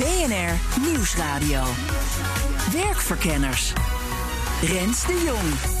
BNR Nieuwsradio. Werkverkenners. Rens de Jong.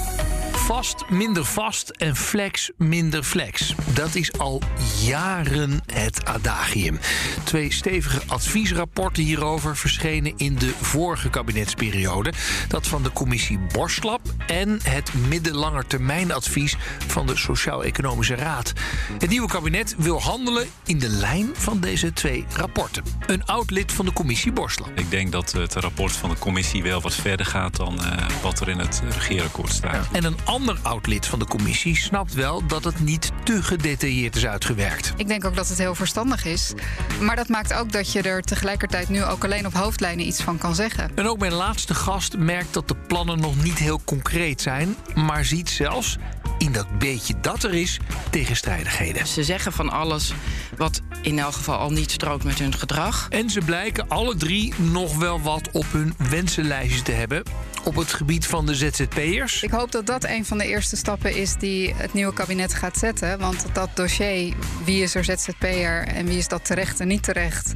Vast minder vast en flex minder flex. Dat is al jaren het adagium. Twee stevige adviesrapporten hierover verschenen in de vorige kabinetsperiode. Dat van de commissie Borslap en het middellangetermijnadvies van de Sociaal-Economische Raad. Het nieuwe kabinet wil handelen in de lijn van deze twee rapporten. Een oud lid van de commissie Borslap. Ik denk dat het rapport van de commissie wel wat verder gaat dan uh, wat er in het regeerakkoord staat. Ja. En een ander oud lid van de commissie snapt wel dat het niet te gedetailleerd is uitgewerkt. Ik denk ook dat het heel verstandig is. Maar dat maakt ook dat je er tegelijkertijd nu ook alleen op hoofdlijnen iets van kan zeggen. En ook mijn laatste gast merkt dat de plannen nog niet heel concreet zijn, maar ziet zelfs in dat beetje dat er is tegenstrijdigheden. Ze zeggen van alles wat in elk geval al niet strookt met hun gedrag. En ze blijken alle drie nog wel wat op hun wensenlijstje te hebben op het gebied van de ZZP'ers. Ik hoop dat dat een van de eerste stappen is die het nieuwe kabinet gaat zetten. Want dat dossier, wie is er ZZP'er en wie is dat terecht en niet terecht,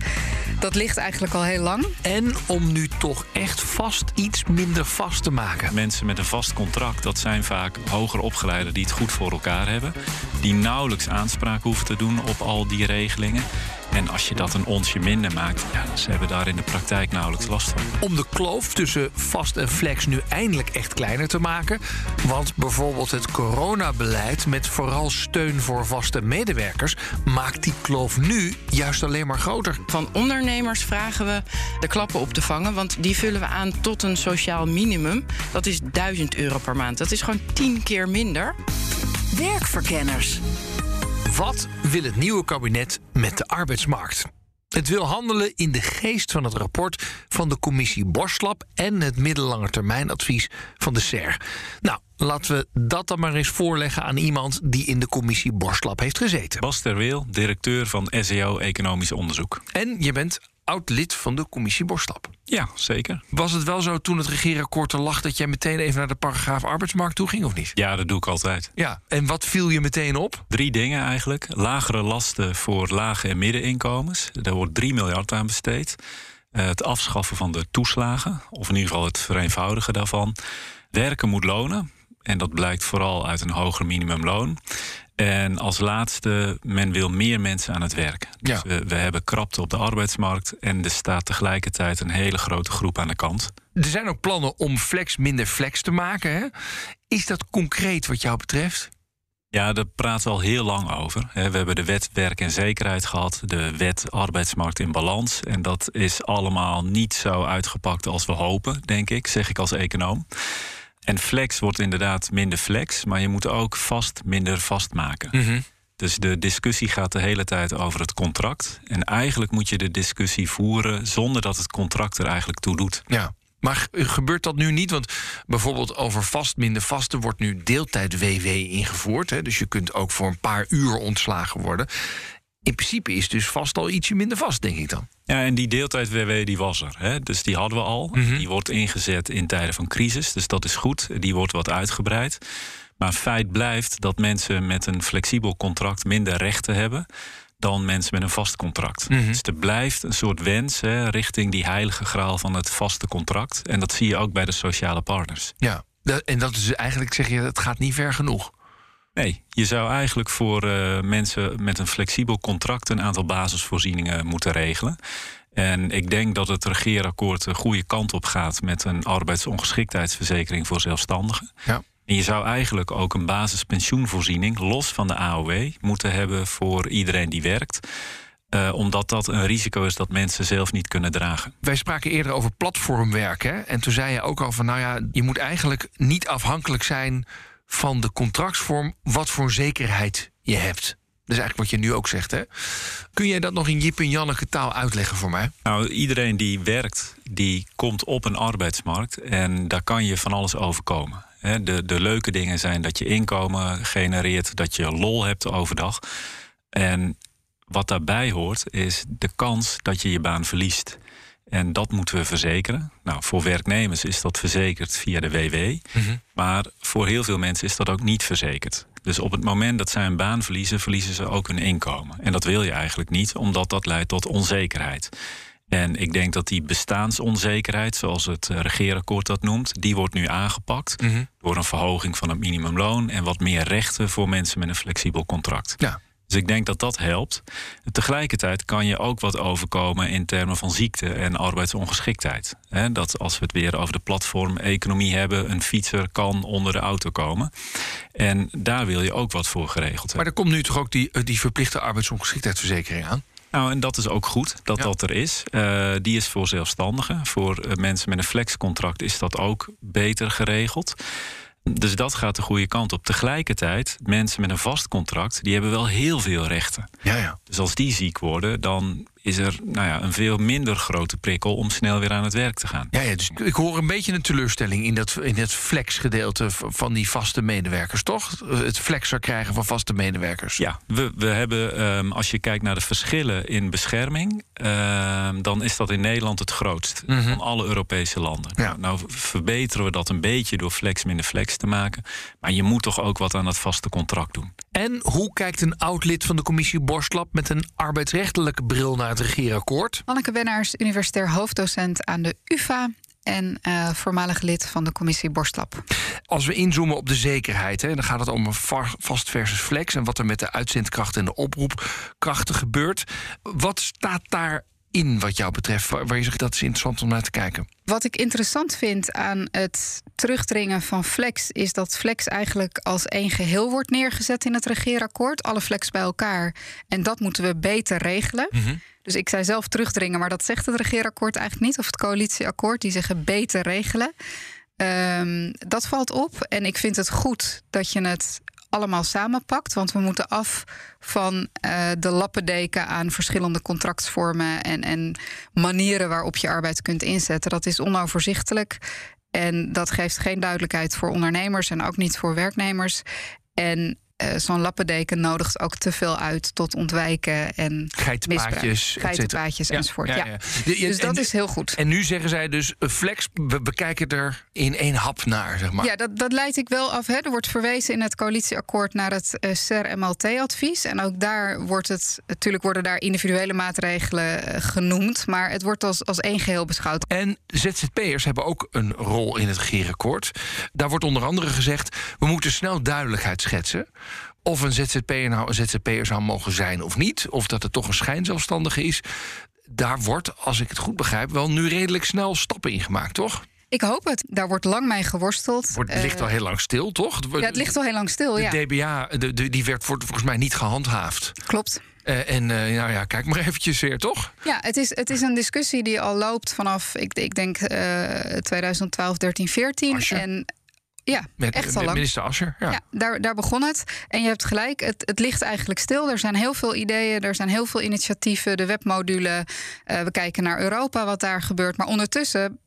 dat ligt eigenlijk al heel lang. En om nu toch echt vast iets minder vast te maken. Mensen met een vast contract, dat zijn vaak hoger opgeleiden die het goed voor elkaar hebben. Die nauwelijks aanspraak hoeven te doen op al die regelingen. En als je dat een onsje minder maakt, ja, ze hebben daar in de praktijk nauwelijks last van. Om de kloof tussen vast en flex nu eindelijk echt kleiner te maken. Want bijvoorbeeld het coronabeleid met vooral steun voor vaste medewerkers maakt die kloof nu juist alleen maar groter. Van ondernemers vragen we de klappen op te vangen, want die vullen we aan tot een sociaal minimum. Dat is 1000 euro per maand. Dat is gewoon 10 keer minder. Werkverkenners. Wat wil het nieuwe kabinet met de arbeidsmarkt? Het wil handelen in de geest van het rapport van de commissie Borslap en het middellangetermijnadvies van de SER. Nou, laten we dat dan maar eens voorleggen aan iemand die in de commissie Borslap heeft gezeten. Bas Terweel, directeur van SEO Economisch Onderzoek. En je bent oud lid van de commissie Borslap. Ja, zeker. Was het wel zo toen het regeerakkoord er lag dat jij meteen even naar de paragraaf arbeidsmarkt toe ging of niet? Ja, dat doe ik altijd. Ja, en wat viel je meteen op? Drie dingen eigenlijk. Lagere lasten voor lage en middeninkomens. Daar wordt 3 miljard aan besteed. Uh, het afschaffen van de toeslagen, of in ieder geval het vereenvoudigen daarvan. Werken moet lonen. En dat blijkt vooral uit een hoger minimumloon. En als laatste, men wil meer mensen aan het werk. Dus Ja. we, we hebben krapte op de arbeidsmarkt en er staat tegelijkertijd een hele grote groep aan de kant. Er zijn ook plannen om flex minder flex te maken. Hè? Is dat concreet wat jou betreft? Ja, daar praten we al heel lang over. We hebben de wet werk en zekerheid gehad, de wet arbeidsmarkt in balans. En dat is allemaal niet zo uitgepakt als we hopen, denk ik, zeg ik als econoom. En flex wordt inderdaad minder flex, maar je moet ook vast minder vast maken. Dus de discussie gaat de hele tijd over het contract. En eigenlijk moet je de discussie voeren zonder dat het contract er eigenlijk toe doet. Ja. Maar ge- gebeurt dat nu niet? Want bijvoorbeeld over vast minder vaste wordt nu deeltijd-WW ingevoerd. Hè? Dus je kunt ook voor een paar uur ontslagen worden. In principe is dus vast al ietsje minder vast, denk ik dan. Ja, en die deeltijd-WW die was er. Hè? Dus die hadden we al. Die wordt ingezet in tijden van crisis. Dus dat is goed. Die wordt wat uitgebreid. Maar feit blijft dat mensen met een flexibel contract minder rechten hebben dan mensen met een vast contract. Dus er blijft een soort wens hè, richting die heilige graal van het vaste contract. En dat zie je ook bij de sociale partners. Ja. En dat is eigenlijk, zeg je, het gaat niet ver genoeg. Nee, je zou eigenlijk voor eh, mensen met een flexibel contract een aantal basisvoorzieningen moeten regelen. En ik denk dat het regeerakkoord de goede kant op gaat met een arbeidsongeschiktheidsverzekering voor zelfstandigen. Ja. En je zou eigenlijk ook een basispensioenvoorziening, los van de AOW, moeten hebben voor iedereen die werkt. Eh, omdat dat een risico is dat mensen zelf niet kunnen dragen. Wij spraken eerder over platformwerk. Hè? En toen zei je ook al van, nou ja, je moet eigenlijk niet afhankelijk zijn van de contractsvorm, wat voor zekerheid je hebt. Dat is eigenlijk wat je nu ook zegt, hè? Kun jij dat nog in Jip en Janneke taal uitleggen voor mij? Nou, iedereen die werkt, die komt op een arbeidsmarkt. En daar kan je van alles overkomen. De, de leuke dingen zijn dat je inkomen genereert, dat je lol hebt overdag. En wat daarbij hoort, is de kans dat je je baan verliest. En dat moeten we verzekeren. Nou, voor werknemers is dat verzekerd via de WW. Maar voor heel veel mensen is dat ook niet verzekerd. Dus op het moment dat zij een baan verliezen, verliezen ze ook hun inkomen. En dat wil je eigenlijk niet, omdat dat leidt tot onzekerheid. En ik denk dat die bestaansonzekerheid, zoals het eh, regeerakkoord dat noemt, die wordt nu aangepakt door een verhoging van het minimumloon en wat meer rechten voor mensen met een flexibel contract. Ja. Dus ik denk dat dat helpt. Tegelijkertijd kan je ook wat overkomen in termen van ziekte en arbeidsongeschiktheid. Dat als we het weer over de platformeconomie hebben, een fietser kan onder de auto komen. En daar wil je ook wat voor geregeld hebben. Maar er komt nu toch ook die, eh, die verplichte arbeidsongeschiktheidsverzekering aan? Nou, en dat is ook goed dat dat er is. Eh, die is voor zelfstandigen. Voor eh, mensen met een flexcontract is dat ook beter geregeld. Dus dat gaat de goede kant op. Tegelijkertijd, mensen met een vast contract, die hebben wel heel veel rechten. Ja, ja. Dus als die ziek worden, dan is er nou ja, een veel minder grote prikkel om snel weer aan het werk te gaan. Ja, ja, dus ik hoor een beetje een teleurstelling in, dat, in het flexgedeelte van die vaste medewerkers, toch? Het flexer krijgen van vaste medewerkers. Ja, we, we hebben, ehm, als je kijkt naar de verschillen in bescherming, ehm, dan is dat in Nederland het grootst van alle Europese landen. Nou, nou verbeteren we dat een beetje door flex minder flex te maken. Maar je moet toch ook wat aan dat vaste contract doen. En hoe kijkt een oud lid van de commissie Borstlap met een arbeidsrechtelijke bril naar het regeerakkoord? Anneke Wennaars, universitair hoofddocent aan de UvA en eh, voormalig lid van de commissie Borstlap. Als we inzoomen op de zekerheid, hè, dan gaat het om een va- vast versus flex en wat er met de uitzendkracht en de oproepkrachten gebeurt. Wat staat daarin wat jou betreft? Waar waar je zegt dat is interessant om naar te kijken. Wat ik interessant vind aan het terugdringen van flex is dat flex eigenlijk als één geheel wordt neergezet in het regeerakkoord. Alle flex bij elkaar. En dat moeten we beter regelen. Dus ik zei zelf terugdringen, maar dat zegt het regeerakkoord eigenlijk niet. Of het coalitieakkoord, die zeggen beter regelen. Ehm, dat valt op. En ik vind het goed dat je het allemaal samenpakt. Want we moeten af van eh, de lappendeken aan verschillende contractsvormen en, en manieren waarop je arbeid kunt inzetten. Dat is onoverzichtelijk. En dat geeft geen duidelijkheid voor ondernemers en ook niet voor werknemers. En eh, zo'n lappendeken nodigt ook te veel uit tot ontwijken en Geitenpaadjes. Geitenpaadjes Ja, enzovoort. ja, Ja, ja. De- Dus dat is heel goed. En nu zeggen zij dus, eh, flex, we bekijken er in één hap naar, zeg maar. Ja, dat, dat leid ik wel af. Hè. Er wordt verwezen in het coalitieakkoord naar het uh, CER-MLT-advies. En ook daar wordt het, natuurlijk worden daar individuele maatregelen eh, genoemd. Maar het wordt als, als één geheel beschouwd. En ZZP'ers hebben ook een rol in het regeerakkoord. Daar wordt onder andere gezegd... we moeten snel duidelijkheid schetsen... of een ZZP'er nou een ZZP'er zou mogen zijn of niet... of dat het toch een schijnzelfstandige is. Daar wordt, als ik het goed begrijp... wel nu redelijk snel stappen in gemaakt, toch? Ik hoop het. Daar wordt lang mee geworsteld. Wordt, het ligt Eh, al heel lang stil, toch? Ja, het ligt al heel lang stil, De ja. DBA, de, de- die werd volgens mij niet gehandhaafd. Klopt. Eh, en eh, nou ja, kijk maar eventjes weer, toch? Ja, het is, het is een discussie die al loopt vanaf, ik, ik denk, eh 2012, 13, 14. Asscher. En ja, Met, echt al met minister Ascher. Ja. Ja, daar, daar begon het. En je hebt gelijk, het, het ligt eigenlijk stil. Er zijn heel veel ideeën, er zijn heel veel initiatieven, de webmodule. eh, we kijken naar Europa, wat daar gebeurt. Maar ondertussen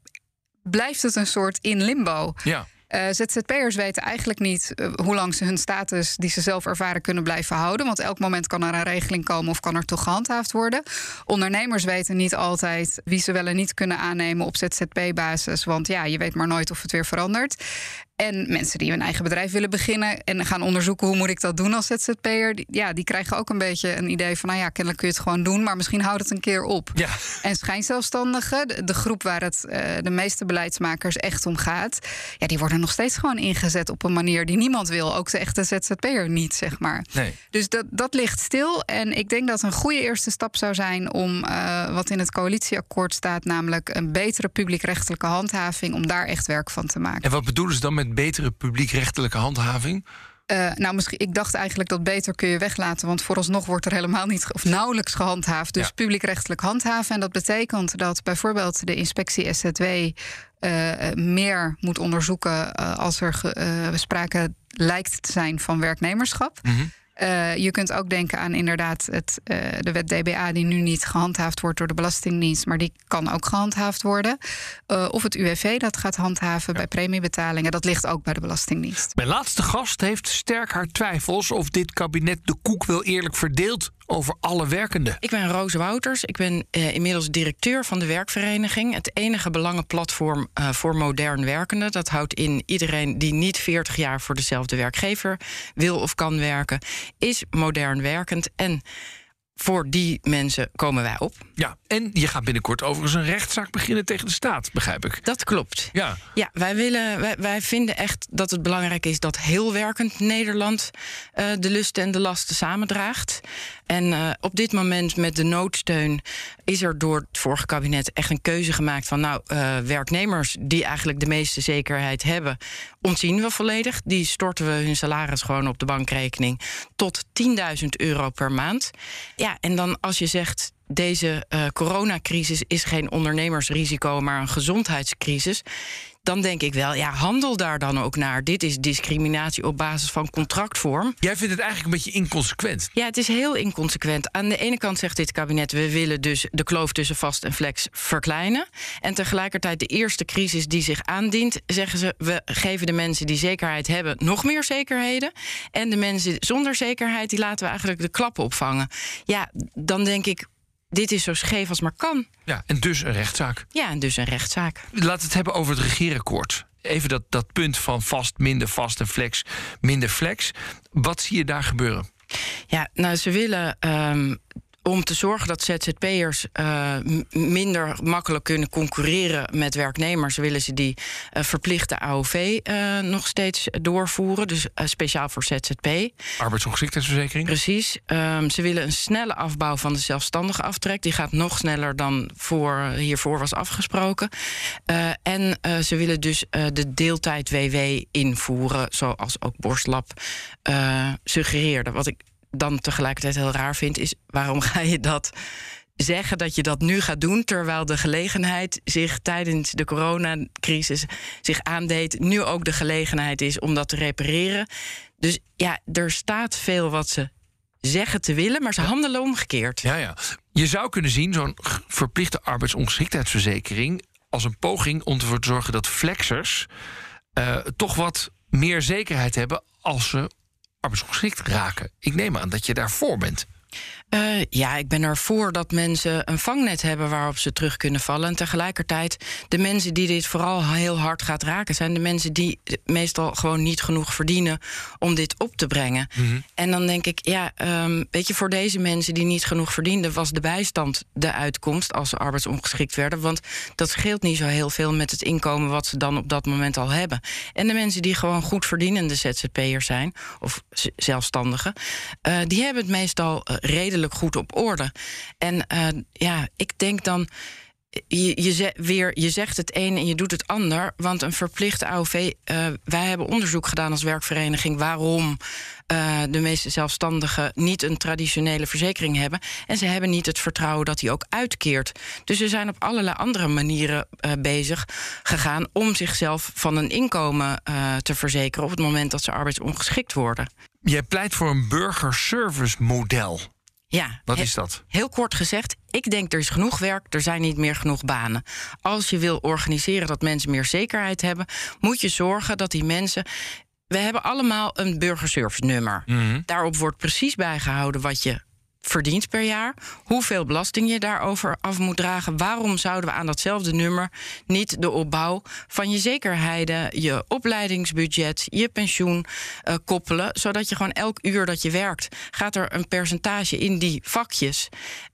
blijft het een soort in limbo. ja. Eh, ZZP'ers weten eigenlijk niet eh, hoe lang ze hun status die ze zelf ervaren kunnen blijven houden. Want elk moment kan er een regeling komen of kan er toch gehandhaafd worden. Ondernemers weten niet altijd wie ze wel en niet kunnen aannemen op ZZP-basis. Want ja, je weet maar nooit of het weer verandert. En mensen die hun eigen bedrijf willen beginnen en gaan onderzoeken hoe moet ik dat doen als ZZP'er. die- Ja, die krijgen ook een beetje een idee van, nou ja, kennelijk kun je het gewoon doen, maar misschien houdt het een keer op. Ja. En schijnzelfstandigen, de, de groep waar het eh, de meeste beleidsmakers echt om gaat, ja, die worden nog steeds gewoon ingezet op een manier die niemand wil. Ook de echte ZZP'er niet, zeg maar. Nee. Dus dat, dat ligt stil. En ik denk dat een goede eerste stap zou zijn om eh, wat in het coalitieakkoord staat, namelijk een betere publiekrechtelijke handhaving, om daar echt werk van te maken. En wat bedoelen ze dan met betere publiekrechtelijke handhaving? Eh, nou, misschien, ik dacht eigenlijk dat beter kun je weglaten. Want vooralsnog wordt er helemaal niet of nauwelijks gehandhaafd. Dus Ja. publiekrechtelijk handhaven. En dat betekent dat bijvoorbeeld de inspectie SZW eh, meer moet onderzoeken eh, als er sprake lijkt te zijn van werknemerschap. Mhm. Uh, je kunt ook denken aan inderdaad het, uh, de wet DBA, die nu niet gehandhaafd wordt door de Belastingdienst, maar die kan ook gehandhaafd worden. Uh, of het UWV dat gaat handhaven ja. bij premiebetalingen, dat ligt ook bij de Belastingdienst. Mijn laatste gast heeft sterk haar twijfels of dit kabinet de koek wel eerlijk verdeelt over alle werkenden. Ik ben Roos Wouters. Ik ben uh, inmiddels directeur van de werkvereniging. Het enige belangenplatform uh, voor modern werkenden. Dat houdt in iedereen die niet 40 jaar voor dezelfde werkgever wil of kan werken, is modern werkend. En voor die mensen komen wij op. Ja, en je gaat binnenkort overigens een rechtszaak beginnen tegen de staat, begrijp ik. Dat klopt. Ja, ja wij, willen, wij, wij vinden echt dat het belangrijk is dat heel werkend Nederland uh, de lusten en de lasten samendraagt. En uh, op dit moment met de noodsteun is er door het vorige kabinet echt een keuze gemaakt van nou, uh, werknemers die eigenlijk de meeste zekerheid hebben, ontzien we volledig. Die storten we hun salaris gewoon op de bankrekening tot 10.000 euro per maand. Ja, en dan als je zegt deze uh, coronacrisis is geen ondernemersrisico, maar een gezondheidscrisis. Dan denk ik wel, ja, handel daar dan ook naar. Dit is discriminatie op basis van contractvorm. Jij vindt het eigenlijk een beetje inconsequent. Ja, het is heel inconsequent. Aan de ene kant zegt dit kabinet: we willen dus de kloof tussen vast en flex verkleinen. En tegelijkertijd, de eerste crisis die zich aandient, zeggen ze: we geven de mensen die zekerheid hebben nog meer zekerheden. En de mensen zonder zekerheid, die laten we eigenlijk de klappen opvangen. Ja, dan denk ik dit is zo scheef als maar kan. Ja, en dus een rechtszaak. Ja, en dus een rechtszaak. Laten we het hebben over het regeerakkoord. Even dat, dat punt van vast, minder vast en flex, minder flex. Wat zie je daar gebeuren? Ja, nou, ze willen um, om te zorgen dat ZZP'ers uh, minder makkelijk kunnen concurreren met werknemers, willen ze die uh, verplichte AOV uh, nog steeds doorvoeren. Dus speciaal voor ZZP. Arbeidsongeschiktheidsverzekering. Precies. Um, ze willen een snelle afbouw van de zelfstandige aftrek. Die gaat nog sneller dan voor, hiervoor was afgesproken. en ze willen dus de deeltijd WW invoeren, zoals ook Borstlab suggereerde. Wat ik dan tegelijkertijd heel raar vind, is waarom ga je dat zeggen dat je dat nu gaat doen, terwijl de gelegenheid zich tijdens de coronacrisis zich aandeed, nu ook de gelegenheid is om dat te repareren. Dus ja, er staat veel wat ze zeggen te willen, maar ze handelen omgekeerd. Ja, ja. Je zou kunnen zien zo'n verplichte arbeidsongeschiktheidsverzekering als een poging om ervoor te zorgen dat flexers uh, toch wat meer zekerheid hebben als ze arbeidsongeschikt raken. Ik neem aan dat je daarvoor bent. Uh, ja, ik ben ervoor dat mensen een vangnet hebben waarop ze terug kunnen vallen. En tegelijkertijd, de mensen die dit vooral heel hard gaat raken, zijn de mensen die meestal gewoon niet genoeg verdienen om dit op te brengen. Mm -hmm. En dan denk ik, ja, um, weet je, voor deze mensen die niet genoeg verdienden, was de bijstand de uitkomst als ze arbeidsongeschikt werden. Want dat scheelt niet zo heel veel met het inkomen wat ze dan op dat moment al hebben. En de mensen die gewoon goed verdienende ZZP'ers zijn, of zelfstandigen, uh, die hebben het meestal uh, goed op orde. En uh, ja, ik denk dan. Je, je, weer, je zegt het een en je doet het ander. Want een verplichte AOV. Uh, wij hebben onderzoek gedaan als werkvereniging. waarom uh, de meeste zelfstandigen niet een traditionele verzekering hebben. En ze hebben niet het vertrouwen dat die ook uitkeert. Dus ze zijn op allerlei andere manieren bezig gegaan. om zichzelf van een inkomen te verzekeren. op het moment dat ze arbeidsongeschikt worden. Jij pleit voor een burgerservice model. Ja. Wat is dat? Heel kort gezegd, ik denk er is genoeg werk, er zijn niet meer genoeg banen. Als je wil organiseren dat mensen meer zekerheid hebben, moet je zorgen dat die mensen. We hebben allemaal een burgerservice nummer. Mm -hmm. Daarop wordt precies bijgehouden wat je verdient per jaar, hoeveel belasting je daarover af moet dragen. Waarom zouden we aan datzelfde nummer niet de opbouw van je zekerheden, je opleidingsbudget, je pensioen uh, koppelen, zodat je gewoon elk uur dat je werkt, gaat er een percentage in die vakjes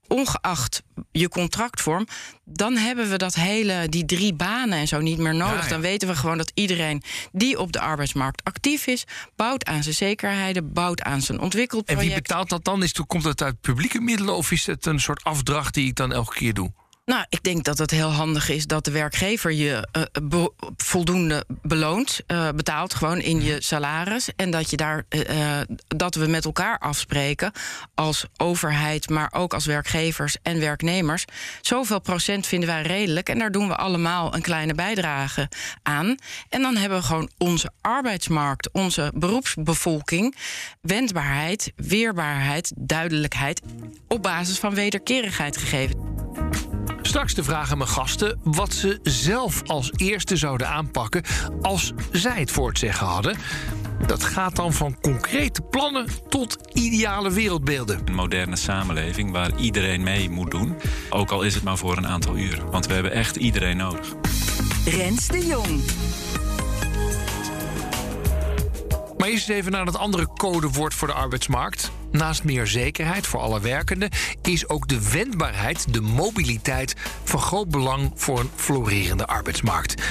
ongeacht je contractvorm, dan hebben we dat hele, die drie banen en zo niet meer nodig. Ja, ja. Dan weten we gewoon dat iedereen die op de arbeidsmarkt actief is, bouwt aan zijn zekerheden, bouwt aan zijn ontwikkelproject. En wie betaalt dat dan? Is, komt dat uit publieke middelen of is het een soort afdracht die ik dan elke keer doe? Nou, ik denk dat het heel handig is dat de werkgever je be voldoende beloont, uh, betaalt gewoon in je salaris. En dat, je daar, uh, dat we met elkaar afspreken als overheid, maar ook als werkgevers en werknemers. Zoveel procent vinden wij redelijk. En daar doen we allemaal een kleine bijdrage aan. En dan hebben we gewoon onze arbeidsmarkt, onze beroepsbevolking, wendbaarheid, weerbaarheid, duidelijkheid op basis van wederkerigheid gegeven. Straks de vraag aan mijn gasten wat ze zelf als eerste zouden aanpakken als zij het voor het zeggen hadden. Dat gaat dan van concrete plannen tot ideale wereldbeelden. Een moderne samenleving waar iedereen mee moet doen, ook al is het maar voor een aantal uren. Want we hebben echt iedereen nodig. Rens de Jong. Maar eerst even naar het andere codewoord voor de arbeidsmarkt. Naast meer zekerheid voor alle werkenden is ook de wendbaarheid, de mobiliteit van groot belang voor een florerende arbeidsmarkt.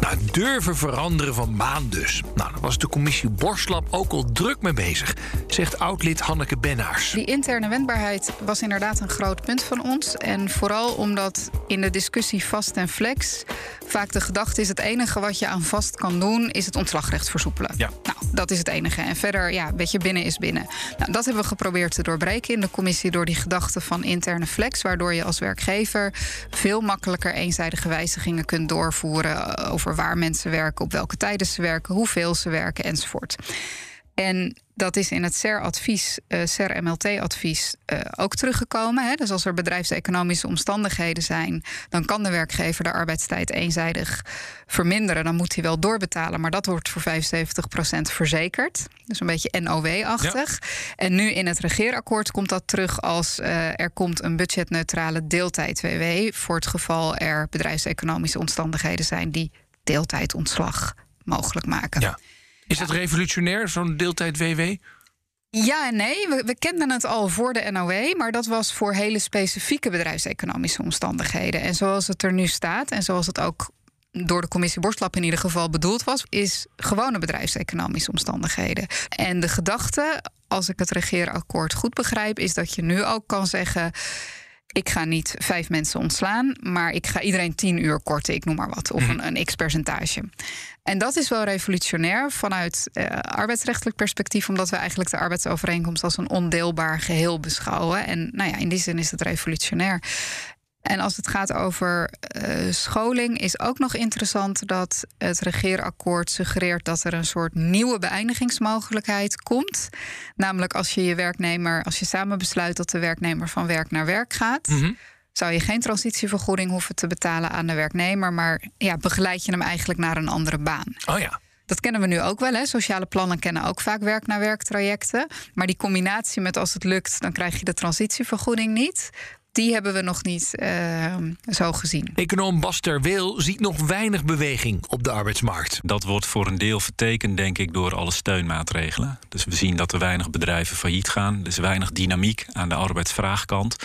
Nou, durven veranderen van baan dus. Nou, daar was de commissie Borslap ook al druk mee bezig, zegt oud-lid Hanneke Bennaars. Die interne wendbaarheid was inderdaad een groot punt van ons. En vooral omdat in de discussie vast en flex vaak de gedachte is: het enige wat je aan vast kan doen, is het ontslagrecht versoepelen. Ja. Nou, dat is het enige. En verder, ja, weet je, binnen is binnen. Nou, dat hebben we geprobeerd te doorbreken in de commissie door die gedachte van interne flex, waardoor je als werkgever veel makkelijker eenzijdige wijzigingen kunt doorvoeren over waar mensen werken, op welke tijden ze werken, hoeveel ze werken enzovoort. En dat is in het CER-advies, uh, CER-MLT-advies, uh, ook teruggekomen. Hè? Dus als er bedrijfseconomische omstandigheden zijn, dan kan de werkgever de arbeidstijd eenzijdig verminderen. Dan moet hij wel doorbetalen, maar dat wordt voor 75% verzekerd. Dus een beetje NOW-achtig. Ja. En nu in het regeerakkoord komt dat terug als uh, er komt een budgetneutrale deeltijd-WW. Voor het geval er bedrijfseconomische omstandigheden zijn die deeltijdontslag mogelijk maken. Ja. Is dat revolutionair, zo'n deeltijd WW? Ja en nee. We, we, kenden het al voor de NOW, maar dat was voor hele specifieke bedrijfseconomische omstandigheden. En zoals het er nu staat, en zoals het ook door de commissie Borstlap in ieder geval bedoeld was, is gewone bedrijfseconomische omstandigheden. En de gedachte, als ik het regeerakkoord goed begrijp, is dat je nu ook kan zeggen ik ga niet vijf mensen ontslaan, maar ik ga iedereen tien uur korten, ik noem maar wat, of een, een x-percentage. En dat is wel revolutionair vanuit uh, arbeidsrechtelijk perspectief, omdat we eigenlijk de arbeidsovereenkomst als een ondeelbaar geheel beschouwen. En nou ja, in die zin is het revolutionair. En als het gaat over uh, scholing, is ook nog interessant dat het regeerakkoord suggereert dat er een soort nieuwe beëindigingsmogelijkheid komt. Namelijk als je je werknemer, als je samen besluit dat de werknemer van werk naar werk gaat. -hmm. Zou je geen transitievergoeding hoeven te betalen aan de werknemer, maar ja, begeleid je hem eigenlijk naar een andere baan. Oh ja. Dat kennen we nu ook wel. Hè. Sociale plannen kennen ook vaak werk naar werk trajecten. Maar die combinatie met als het lukt, dan krijg je de transitievergoeding niet die hebben we nog niet uh, zo gezien. Econoom Bas Terweel ziet nog weinig beweging op de arbeidsmarkt. Dat wordt voor een deel vertekend, denk ik, door alle steunmaatregelen. Dus we zien dat er weinig bedrijven failliet gaan. Dus weinig dynamiek aan de arbeidsvraagkant.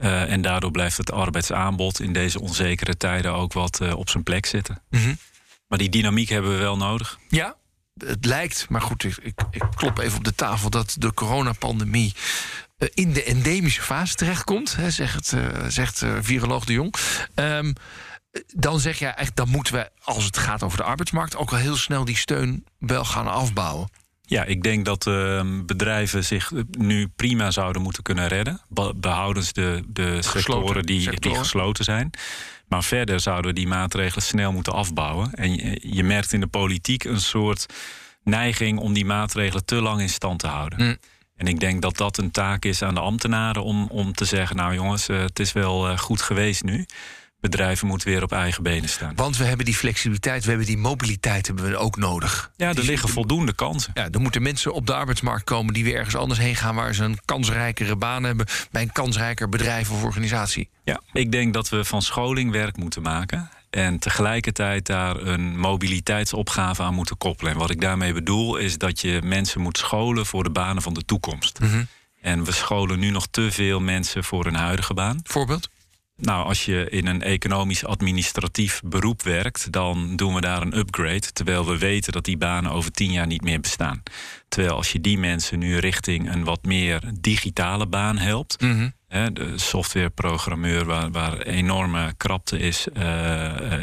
Uh, en daardoor blijft het arbeidsaanbod in deze onzekere tijden ook wat uh, op zijn plek zitten. Mm -hmm. Maar die dynamiek hebben we wel nodig. Ja, het lijkt, maar goed, ik, ik, ik klop even op de tafel dat de coronapandemie in de endemische fase terechtkomt, hè, zegt, uh, zegt uh, viroloog de Jong. Um, dan zeg je echt, dan moeten we, als het gaat over de arbeidsmarkt, ook al heel snel die steun wel gaan afbouwen. Ja, ik denk dat uh, bedrijven zich nu prima zouden moeten kunnen redden. Behoudens de, de sectoren, die, sectoren die gesloten zijn. Maar verder zouden we die maatregelen snel moeten afbouwen. En je, je merkt in de politiek een soort neiging om die maatregelen te lang in stand te houden. Mm. En ik denk dat dat een taak is aan de ambtenaren om, om te zeggen: Nou jongens, uh, het is wel uh, goed geweest nu. Bedrijven moeten weer op eigen benen staan. Want we hebben die flexibiliteit, we hebben die mobiliteit hebben we ook nodig. Ja, er die, liggen voldoende kansen. Ja, er moeten mensen op de arbeidsmarkt komen die weer ergens anders heen gaan waar ze een kansrijkere baan hebben bij een kansrijker bedrijf of organisatie. Ja, ik denk dat we van scholing werk moeten maken. En tegelijkertijd daar een mobiliteitsopgave aan moeten koppelen. En wat ik daarmee bedoel is dat je mensen moet scholen voor de banen van de toekomst. Mm -hmm. En we scholen nu nog te veel mensen voor een huidige baan. Voorbeeld? Nou, als je in een economisch-administratief beroep werkt, dan doen we daar een upgrade. Terwijl we weten dat die banen over tien jaar niet meer bestaan. Terwijl als je die mensen nu richting een wat meer digitale baan helpt, mm -hmm. De softwareprogrammeur waar, waar enorme krapte is, uh,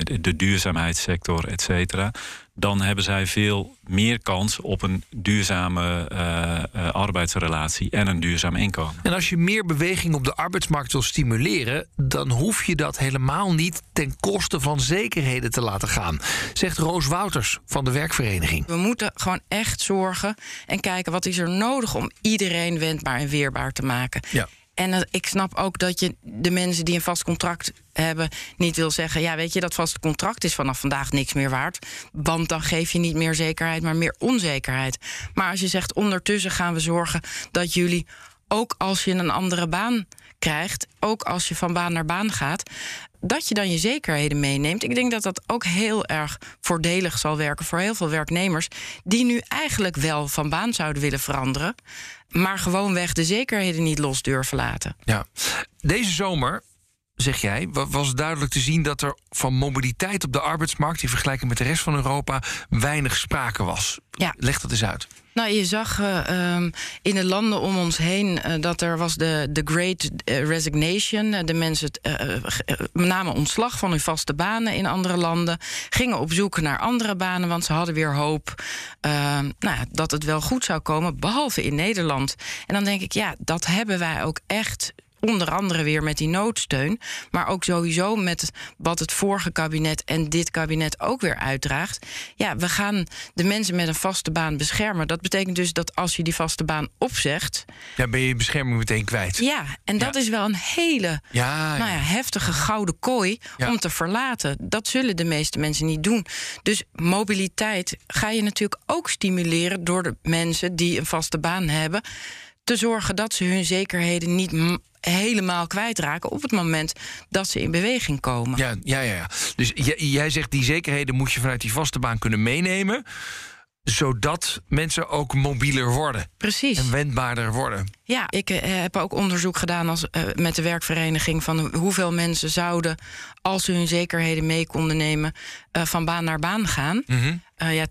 de, de duurzaamheidssector, et cetera dan hebben zij veel meer kans op een duurzame uh, arbeidsrelatie en een duurzaam inkomen. En als je meer beweging op de arbeidsmarkt wil stimuleren, dan hoef je dat helemaal niet ten koste van zekerheden te laten gaan, zegt Roos Wouters van de werkvereniging. We moeten gewoon echt zorgen en kijken wat is er nodig om iedereen wendbaar en weerbaar te maken. Ja. En ik snap ook dat je de mensen die een vast contract hebben niet wil zeggen: ja, weet je, dat vaste contract is vanaf vandaag niks meer waard. Want dan geef je niet meer zekerheid, maar meer onzekerheid. Maar als je zegt: ondertussen gaan we zorgen dat jullie, ook als je een andere baan krijgt, ook als je van baan naar baan gaat, dat je dan je zekerheden meeneemt. Ik denk dat dat ook heel erg voordelig zal werken voor heel veel werknemers die nu eigenlijk wel van baan zouden willen veranderen, maar gewoonweg de zekerheden niet los durven laten. Ja, deze zomer zeg jij, was duidelijk te zien dat er van mobiliteit op de arbeidsmarkt in vergelijking met de rest van Europa weinig sprake was. Ja. Leg dat eens uit. Nou, je zag uh, in de landen om ons heen uh, dat er was de, de Great eh, Resignation. De mensen namen ontslag van hun vaste banen in andere landen, gingen op zoek naar andere banen, want ze hadden weer hoop ehm, nou dat het wel goed zou komen, behalve in Nederland. En dan denk ik, ja, dat hebben wij ook echt onder andere weer met die noodsteun, maar ook sowieso met wat het vorige kabinet en dit kabinet ook weer uitdraagt. Ja, we gaan de mensen met een vaste baan beschermen. Dat betekent dus dat als je die vaste baan opzegt. Ja, ben je je bescherming meteen kwijt. Ja, en dat is wel een hele ja, Nou ja, heftige gouden kooi om te verlaten. Dat zullen de meeste mensen niet doen. Dus mobiliteit ga je natuurlijk ook stimuleren door de mensen die een vaste baan hebben te zorgen dat ze hun zekerheden niet helemaal kwijtraken op het moment dat ze in beweging komen. Ja, ja, ja. Dus jij zegt die zekerheden moet je vanuit die vaste baan kunnen meenemen zodat mensen ook mobieler worden. Precies. En wendbaarder worden. Ja, ik uh, heb ook onderzoek gedaan als, uh, met de werkvereniging van hoeveel mensen zouden, als ze hun zekerheden mee konden nemen, uh, van baan naar baan gaan. Mm -hmm. ja,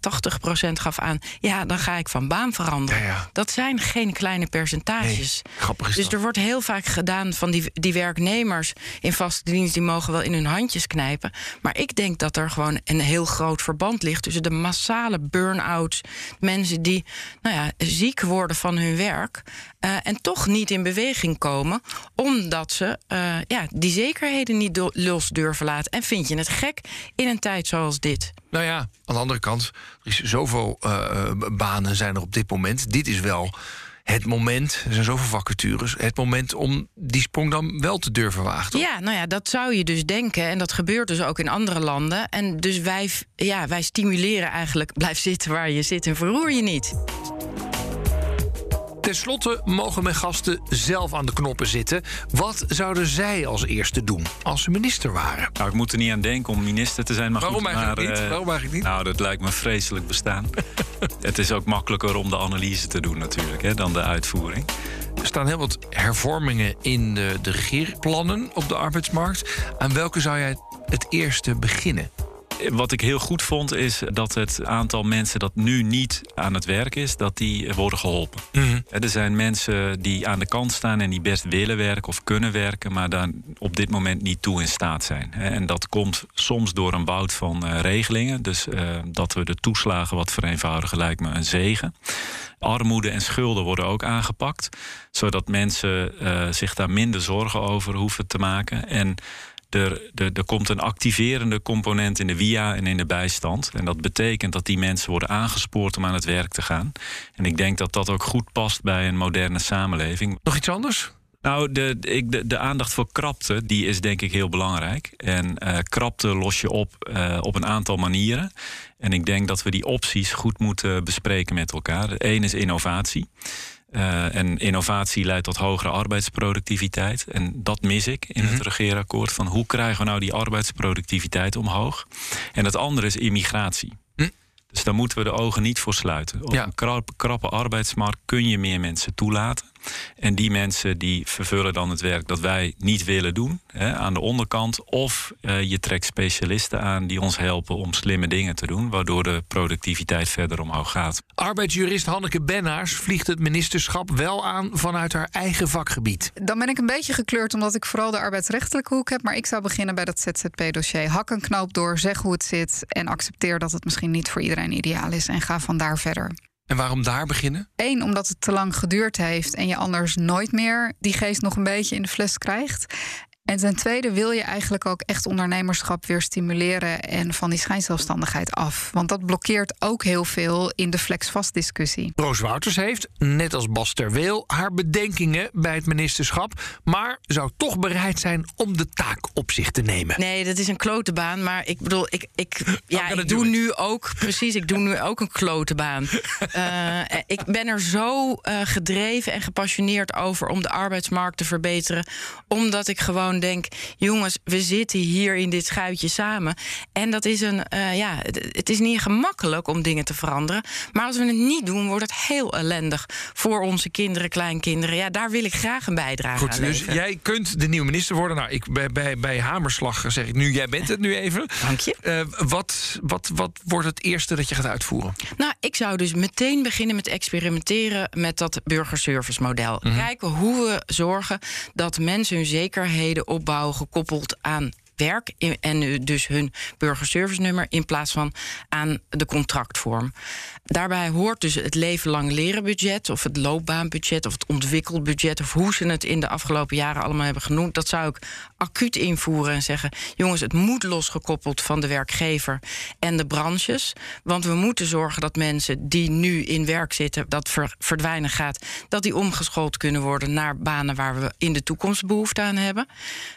80% gaf aan, ja, dan ga ik van baan veranderen. Ja, ja. Dat zijn geen kleine percentages. Nee, grappig is dus dat. er wordt heel vaak gedaan van die, die werknemers in vaste dienst, die mogen wel in hun handjes knijpen. Maar ik denk dat er gewoon een heel groot verband ligt tussen de massale burn-outs, mensen die nou ja, ziek worden van hun werk. Uh, en toch niet in beweging komen, omdat ze uh, ja, die zekerheden niet los durven laten. En vind je het gek in een tijd zoals dit? Nou ja, aan de andere kant, er is zoveel uh, banen zijn er op dit moment. Dit is wel het moment, er zijn zoveel vacatures, het moment om die sprong dan wel te durven wagen. Toch? Ja, nou ja, dat zou je dus denken. En dat gebeurt dus ook in andere landen. En dus wij, ja, wij stimuleren eigenlijk, blijf zitten waar je zit en verroer je niet. Ten slotte mogen mijn gasten zelf aan de knoppen zitten. Wat zouden zij als eerste doen als ze minister waren? Nou, ik moet er niet aan denken om minister te zijn. Maar Waarom, goed, eigenlijk maar, niet? Uh, Waarom eigenlijk niet? Nou, dat lijkt me vreselijk bestaan. het is ook makkelijker om de analyse te doen natuurlijk, hè, dan de uitvoering. Er staan heel wat hervormingen in de, de regeerplannen op de arbeidsmarkt. Aan welke zou jij het eerste beginnen? Wat ik heel goed vond is dat het aantal mensen dat nu niet aan het werk is, dat die worden geholpen. Mm -hmm. Er zijn mensen die aan de kant staan en die best willen werken of kunnen werken, maar daar op dit moment niet toe in staat zijn. En dat komt soms door een bout van uh, regelingen. Dus uh, dat we de toeslagen wat vereenvoudigen lijkt me een zegen. Armoede en schulden worden ook aangepakt, zodat mensen uh, zich daar minder zorgen over hoeven te maken. En er, er, er, komt een activerende component in de via en in de bijstand. En dat betekent dat die mensen worden aangespoord om aan het werk te gaan. En ik denk dat dat ook goed past bij een moderne samenleving. Nog iets anders? Nou, de, de, de aandacht voor krapte, die is denk ik heel belangrijk. En uh, krapte los je op uh, op een aantal manieren. En ik denk dat we die opties goed moeten bespreken met elkaar. Eén is innovatie. Uh, en innovatie leidt tot hogere arbeidsproductiviteit. En dat mis ik in het regeerakkoord. Van hoe krijgen we nou die arbeidsproductiviteit omhoog? En het andere is immigratie. Hm? Dus daar moeten we de ogen niet voor sluiten. Op Ja. een krap, krappe arbeidsmarkt kun je meer mensen toelaten. En die mensen die vervullen dan het werk dat wij niet willen doen hè, aan de onderkant. Of uh, je trekt specialisten aan die ons helpen om slimme dingen te doen, waardoor de productiviteit verder omhoog gaat. Arbeidsjurist Hanneke Bennaars vliegt het ministerschap wel aan vanuit haar eigen vakgebied. Dan ben ik een beetje gekleurd omdat ik vooral de arbeidsrechtelijke hoek heb. Maar ik zou beginnen bij dat ZZP-dossier. Hak een knoop door, zeg hoe het zit en accepteer dat het misschien niet voor iedereen ideaal is. En ga van daar verder. En waarom daar beginnen? Eén, omdat het te lang geduurd heeft en je anders nooit meer die geest nog een beetje in de fles krijgt. En ten tweede wil je eigenlijk ook echt ondernemerschap weer stimuleren en van die schijnzelfstandigheid af. Want dat blokkeert ook heel veel in de flexvast-discussie. Roos Wouters heeft, net als Bas Terweel, haar bedenkingen bij het ministerschap, maar zou toch bereid zijn om de taak op zich te nemen. Nee, dat is een klote baan, maar ik bedoel, ik, ik, ja, ik doe nu ook, precies, ik doe nu ook een klote baan. uh, ik ben er zo uh, gedreven en gepassioneerd over om de arbeidsmarkt te verbeteren, omdat ik gewoon denk: jongens, we zitten hier in dit schuitje samen. En dat is een, uh, ja, het is niet gemakkelijk om dingen te veranderen. Maar als we het niet doen, wordt het heel ellendig voor onze kinderen, kleinkinderen. Ja, daar wil ik graag een bijdrage Goed, aan dus leveren. jij kunt de nieuwe minister worden. Nou, ik, bij, bij, bij Hamerslag zeg ik nu, jij bent het nu even. Dank je. Uh, wat, wat, wat wordt het eerste dat je gaat uitvoeren? Nou, ik zou dus meteen beginnen met experimenteren met dat burgerservice model. Mm -hmm. Kijken hoe we zorgen dat mensen hun zekerheden opbouwen gekoppeld aan werk en dus hun burgerservice nummer in plaats van aan de contractvorm. Daarbij hoort dus het leven lang leren budget of het loopbaanbudget of het ontwikkelbudget of hoe ze het in de afgelopen jaren allemaal hebben genoemd. Dat zou ik acuut invoeren en zeggen: jongens, het moet losgekoppeld van de werkgever en de branches. Want we moeten zorgen dat mensen die nu in werk zitten, dat ver, verdwijnen gaat, dat die omgeschoold kunnen worden naar banen waar we in de toekomst behoefte aan hebben.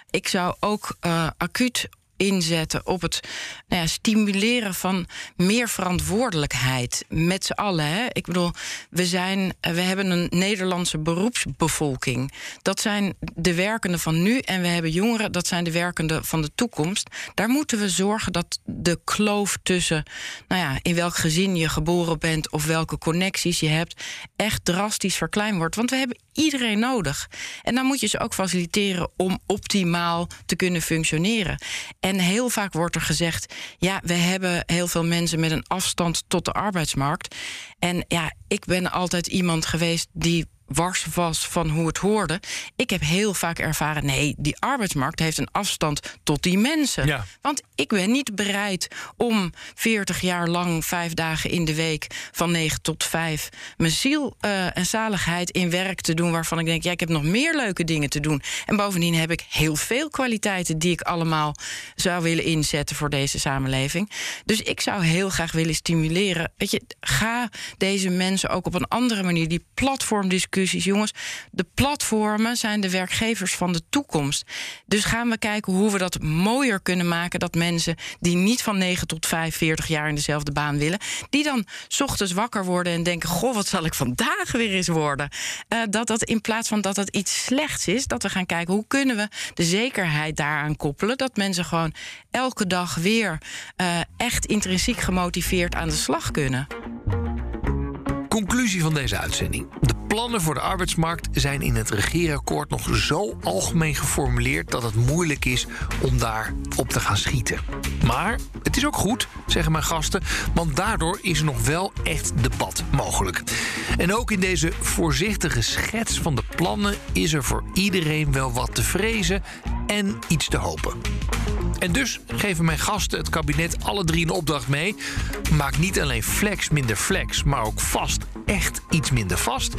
Ik zou ook uh, acuut inzetten op het nou ja, stimuleren van meer verantwoordelijkheid met z'n allen. Hè? Ik bedoel, we, zijn, we hebben een Nederlandse beroepsbevolking. Dat zijn de werkenden van nu en we hebben jongeren, dat zijn de werkenden van de toekomst. Daar moeten we zorgen dat de kloof tussen, nou ja, in welk gezin je geboren bent of welke connecties je hebt, echt drastisch verkleind wordt. Want we hebben iedereen nodig. En dan moet je ze ook faciliteren om optimaal te kunnen functioneren. En heel vaak wordt er gezegd: ja, we hebben heel veel mensen met een afstand tot de arbeidsmarkt. En ja, ik ben altijd iemand geweest die wars was van hoe het hoorde. Ik heb heel vaak ervaren: nee, die arbeidsmarkt heeft een afstand tot die mensen. Ja. Want ik ben niet bereid om 40 jaar lang, vijf dagen in de week, van 9 tot 5, mijn ziel uh, en zaligheid in werk te doen waarvan ik denk: ja, ik heb nog meer leuke dingen te doen. En bovendien heb ik heel veel kwaliteiten die ik allemaal zou willen inzetten voor deze samenleving. Dus ik zou heel graag willen stimuleren. Weet je, ga deze mensen ook op een andere manier, die platformdiscussie Jongens, de platformen zijn de werkgevers van de toekomst. Dus gaan we kijken hoe we dat mooier kunnen maken. Dat mensen die niet van 9 tot 45 jaar in dezelfde baan willen, die dan ochtends wakker worden en denken: Goh, wat zal ik vandaag weer eens worden? Uh, dat dat in plaats van dat het iets slechts is, dat we gaan kijken hoe kunnen we de zekerheid daaraan koppelen. Dat mensen gewoon elke dag weer uh, echt intrinsiek gemotiveerd aan de slag kunnen. Conclusie van deze uitzending. Plannen voor de arbeidsmarkt zijn in het regeerakkoord nog zo algemeen geformuleerd dat het moeilijk is om daar op te gaan schieten. Maar het is ook goed, zeggen mijn gasten, want daardoor is er nog wel echt debat mogelijk. En ook in deze voorzichtige schets van de plannen is er voor iedereen wel wat te vrezen en iets te hopen. En dus geven mijn gasten het kabinet alle drie een opdracht mee. Maak niet alleen flex minder flex, maar ook vast echt iets minder vast.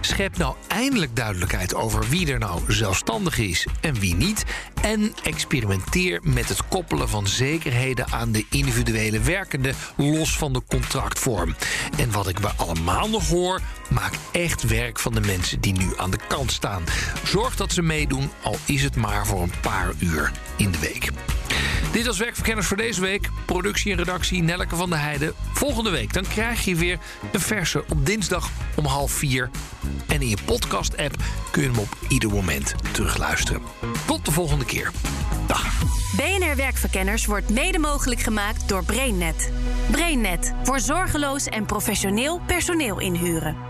Schep nou eindelijk duidelijkheid over wie er nou zelfstandig is en wie niet. En experimenteer met het koppelen van zekerheden aan de individuele werkende los van de contractvorm. En wat ik bij allemaal nog hoor, maak echt werk van de mensen die nu aan de kant staan. Zorg dat ze meedoen, al is het maar voor een paar uur in de week. Dit was Werkverkenners voor deze week. Productie en redactie Nelleke van der Heijden. Volgende week dan krijg je weer een verse op dinsdag om half vier. En in je podcast-app kun je hem op ieder moment terugluisteren. Tot de volgende keer. Dag. BNR Werkverkenners wordt mede mogelijk gemaakt door BrainNet. BrainNet voor zorgeloos en professioneel personeel inhuren.